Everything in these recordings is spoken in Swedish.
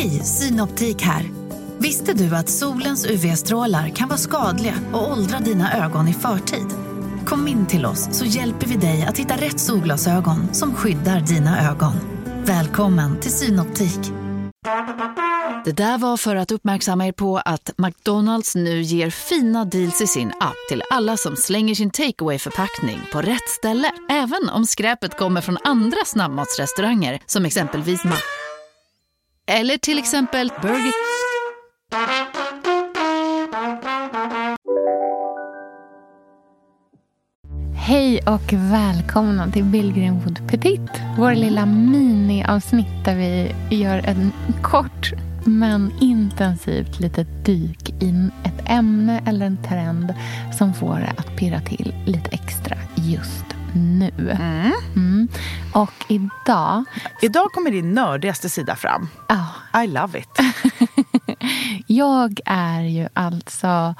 Hej, Synoptik här. Visste du att solens UV-strålar kan vara skadliga och åldra dina ögon i förtid? Kom in till oss så hjälper vi dig att hitta rätt solglasögon som skyddar dina ögon. Välkommen till Synoptik. Det där var för att uppmärksamma er på att McDonalds nu ger fina deals i sin app till alla som slänger sin takeaway förpackning på rätt ställe. Även om skräpet kommer från andra snabbmatsrestauranger som exempelvis Mac eller till exempel Burger... Hej och välkomna till Billgrenwood Petit. Vår lilla miniavsnitt där vi gör en kort men intensivt litet dyk in ett ämne eller en trend som får det att pirra till lite extra just nu. Mm. Mm. Och idag... Idag kommer din nördigaste sida fram. Oh. I love it. jag är ju alltså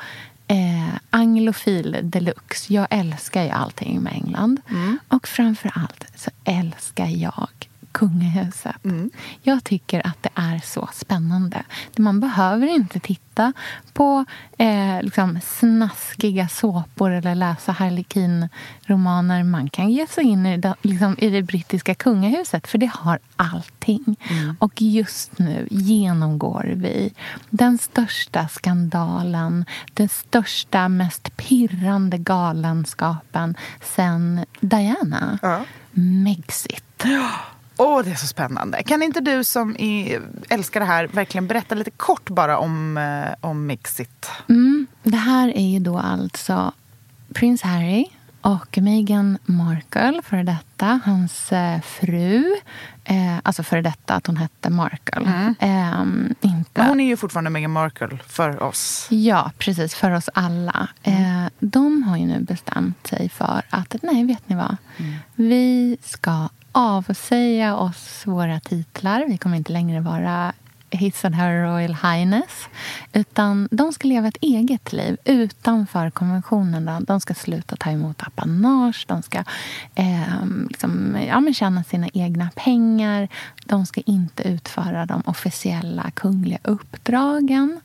eh, anglofil deluxe. Jag älskar ju allting med England. Mm. Och framför allt så älskar jag kungahuset. Mm. Jag tycker att det är så spännande. Man behöver inte titta på eh, liksom snaskiga såpor eller läsa harlekin-romaner. Man kan ge sig in i det, liksom, i det brittiska kungahuset, för det har allting. Mm. Och just nu genomgår vi den största skandalen, den största, mest pirrande galenskapen sen Diana. Ja. Megxit. Åh, oh, det är så spännande. Kan inte du som är, älskar det här verkligen berätta lite kort bara om, eh, om Mixit? Mm, det här är ju då alltså prins Harry och Meghan Markle, före detta, hans eh, fru. Eh, alltså före detta att hon hette Markle. Mm. Eh, inte... Men hon är ju fortfarande Meghan Markle för oss. Ja, precis. För oss alla. Mm. Eh, de har ju nu bestämt sig för att, nej, vet ni vad? Mm. Vi ska avsäga oss våra titlar. Vi kommer inte längre vara His and Her Royal Highness. Utan de ska leva ett eget liv utanför konventionerna. De ska sluta ta emot apanage. De ska eh, liksom, ja, men tjäna sina egna pengar. De ska inte utföra de officiella kungliga uppdragen.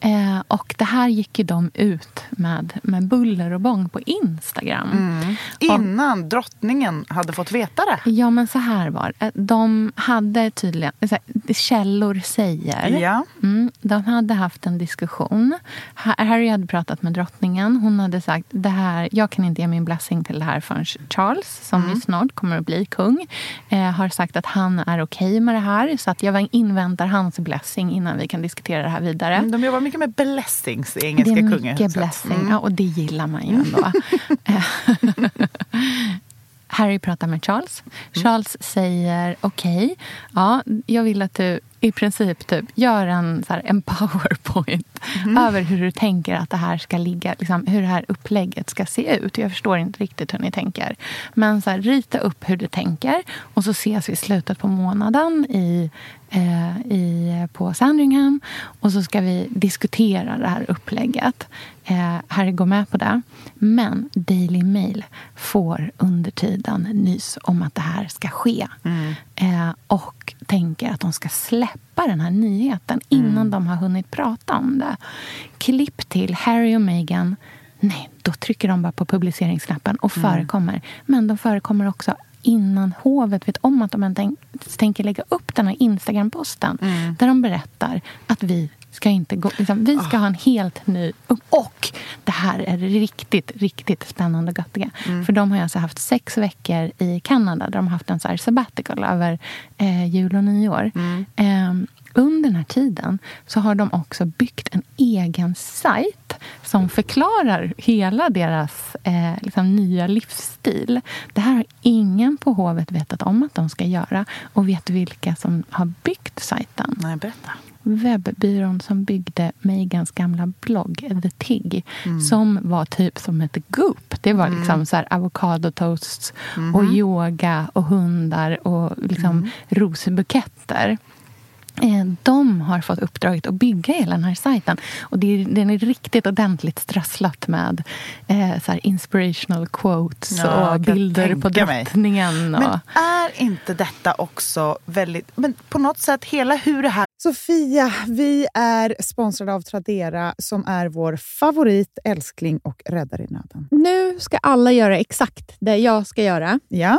Eh, och det här gick ju de ut med, med buller och bång på Instagram. Mm. Innan och, drottningen hade fått veta det. Ja, men så här var det. De hade tydligen... Så här, källor säger. Ja. Mm, de hade haft en diskussion. Harry hade pratat med drottningen. Hon hade sagt det här, jag kan inte ge min blessing till det här förrän Charles, som mm. snart kommer att bli kung, eh, har sagt att han är okej okay med det här. Så att jag inväntar hans blessing innan vi kan diskutera det här vidare. Mm, de jobbar mycket med blessings i engelska kungahuset. Det är mycket blessing, mm. ja, och det gillar man ju ändå. Harry pratar med Charles. Charles säger okej, okay, ja, jag vill att du i princip typ gör en, så här, en powerpoint mm. över hur du tänker att det här ska ligga, liksom, hur det här upplägget ska se ut. Jag förstår inte riktigt hur ni tänker. Men så här, rita upp hur du tänker och så ses vi i slutet på månaden i, eh, i, på Sandringham och så ska vi diskutera det här upplägget. Eh, Harry går med på det. Men Daily Mail får under tiden nys om att det här ska ske. Mm. Eh, och tänker att de ska släppa den här nyheten innan Mm. de har hunnit prata om det. Klipp till Harry och Meghan. Nej, då trycker de bara på publiceringsknappen och Mm. förekommer. Men de förekommer också innan hovet vet om att de tänk, tänker lägga upp den här Instagram-posten Mm. där de berättar att vi ska inte gå, liksom, vi ska ha en helt ny... Och det här är riktigt, riktigt spännande och göttiga. Mm. För de har alltså haft sex veckor i Kanada där de har haft en så sabbatical över eh, jul och nyår. Mm. Eh, under den här tiden så har de också byggt en egen sajt som förklarar hela deras eh, liksom, nya livsstil. Det här har ingen på hovet vetat om att de ska göra. Och vet vilka som har byggt sajten? Nej, berätta. Webbyrån som byggde Megans gamla blogg, The Tig, Mm. som var typ som ett Goop. Det var Mm. liksom så här avokadotoasts Mhm. och yoga och hundar och liksom Mm. rosbuketter. Eh, De har fått uppdraget att bygga hela den här sajten. Och det är, den är riktigt ordentligt strösslat med eh, så här inspirational quotes Ja, och bilder på drottningen. Och, Men är inte detta också väldigt... Men på något sätt, hela hur det här Sofia, vi är sponsrade av Tradera som är vår favorit, älskling och räddare i nöden. Nu ska alla göra exakt det jag ska göra. Ja.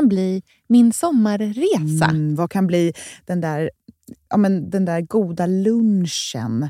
kan bli min sommarresa? Mm, vad kan bli den där, ja, men den där goda lunchen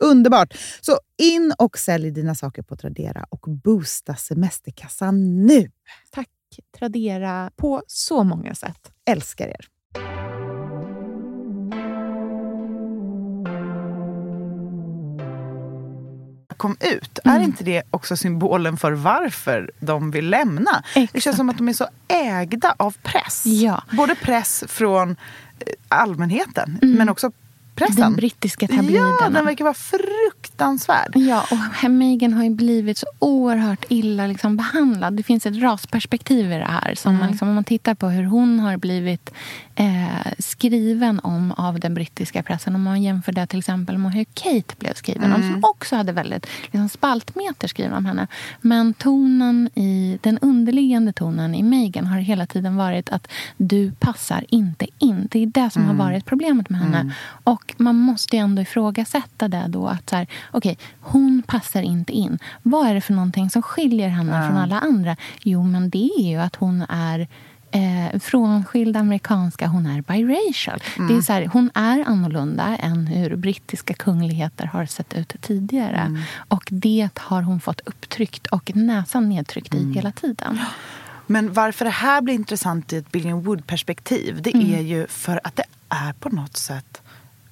Underbart! Så in och sälj dina saker på Tradera och boosta semesterkassan nu. Tack Tradera på så många sätt. Älskar er! kom ut, är inte det också symbolen för varför de vill lämna? Det Exakt. känns som att de är så ägda av press. Ja. Både press från eh, allmänheten, men också pressen. Den brittiska tabloiderna. Ja, den verkar vara fruktansvärd. Ja, och Meghan har ju blivit så oerhört illa liksom behandlad. Det finns ett rasperspektiv i det här. Som Mm. man liksom, om man tittar på hur hon har blivit eh, skriven om av den brittiska pressen. Om man jämför det till exempel med hur Kate blev skriven om. Mm. Som också hade väldigt liksom, spaltmeter skrivna om henne. Men tonen i, den underliggande tonen i Meghan har hela tiden varit att du passar inte in. Det är det som Mm. har varit problemet med henne. Och man måste ju ändå ifrågasätta det då. att så här, Okej, hon passar inte in. Vad är det för någonting som skiljer henne från alla andra? Jo, men det är ju att hon är eh, frånskild amerikanska. Hon är biracial. Det är så här, hon är annorlunda än hur brittiska kungligheter har sett ut tidigare. Och det har hon fått upptryckt och näsan nedtryckt i hela tiden. Men varför det här blir intressant i ett Billion Wood-perspektiv det Mm. är ju för att det är på något sätt...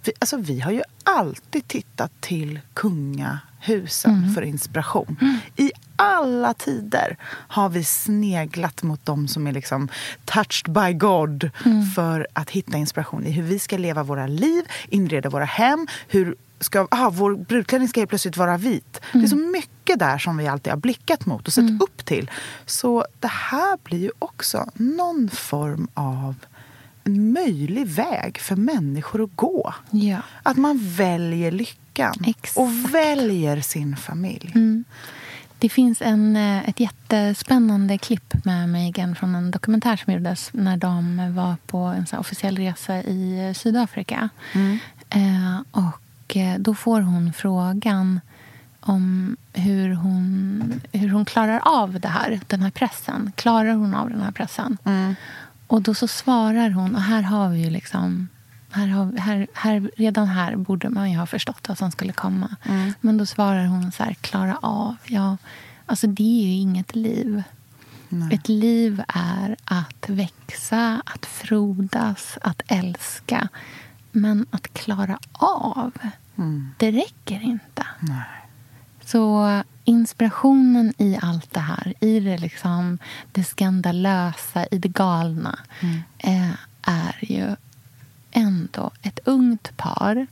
Vi, alltså vi har ju alltid tittat till kungahusen Mm. för inspiration. I alla tider har vi sneglat mot dem som är liksom touched by God Mm. för att hitta inspiration i hur vi ska leva våra liv, inreda våra hem, hur ska, aha, vår brudklänning ska helt plötsligt vara vit. Det är så mycket där som vi alltid har blickat mot och sett upp till. Så det här blir ju också någon form av en möjlig väg för människor att gå. Ja. Att man väljer lyckan Exakt. och väljer sin familj. Det finns en, eh, ett jättespännande klipp med Meghan från en dokumentär som gjordes när de var på en så officiell resa i eh, Sydafrika. Eh, och eh, då får hon frågan om hur hon, hur hon klarar av det här, den här pressen. Klarar hon av den här pressen? Och då så svarar hon, och här har vi ju liksom... Här har, här, här, redan här borde man ju ha förstått vad som skulle komma. Men då svarar hon så här, klara av. Ja, alltså det är ju inget liv. Ett liv är att växa, att frodas, att älska. Men att klara av, det räcker inte. Så inspirationen i allt det här, i det, liksom, det skandalösa, i det galna eh, är ju ändå ett ungt par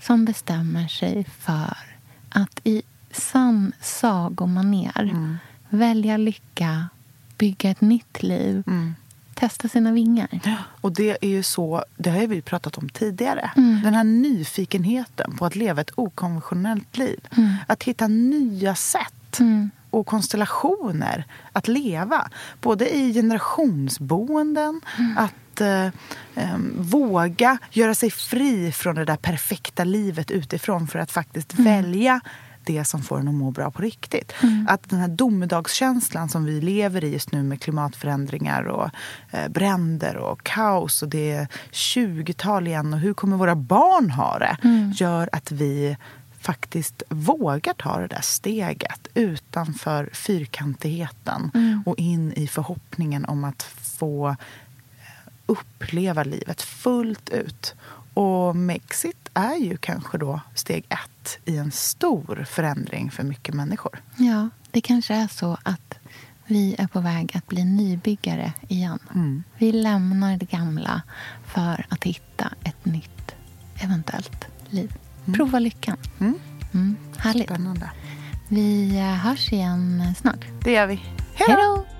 som bestämmer sig för att i sann sagomaner välja lycka, bygga ett nytt liv, testa sina vingar. Och det är ju så, det har vi pratat om tidigare. Mm. Den här nyfikenheten på att leva ett okonventionellt liv. Att hitta nya sätt Mm. och konstellationer att leva. Både i generationsboenden, Mm. att eh, eh, våga göra sig fri från det där perfekta livet utifrån för att faktiskt Mm. välja det som får en att må bra på riktigt. Att den här domedagskänslan som vi lever i just nu med klimatförändringar och eh, bränder och kaos och det är 20-tal igen och hur kommer våra barn ha det? Gör att vi faktiskt vågar ta det där steget utanför fyrkantigheten och in i förhoppningen om att få eh, uppleva livet fullt ut. Och Mexit är ju kanske då steg ett i en stor förändring för mycket människor. Ja, det kanske är så att vi är på väg att bli nybyggare igen. Vi lämnar det gamla för att hitta ett nytt, eventuellt liv. Prova lyckan. Mm, härligt. Spännande. Vi eh, hörs igen snart. Det gör vi. Hej Hej då!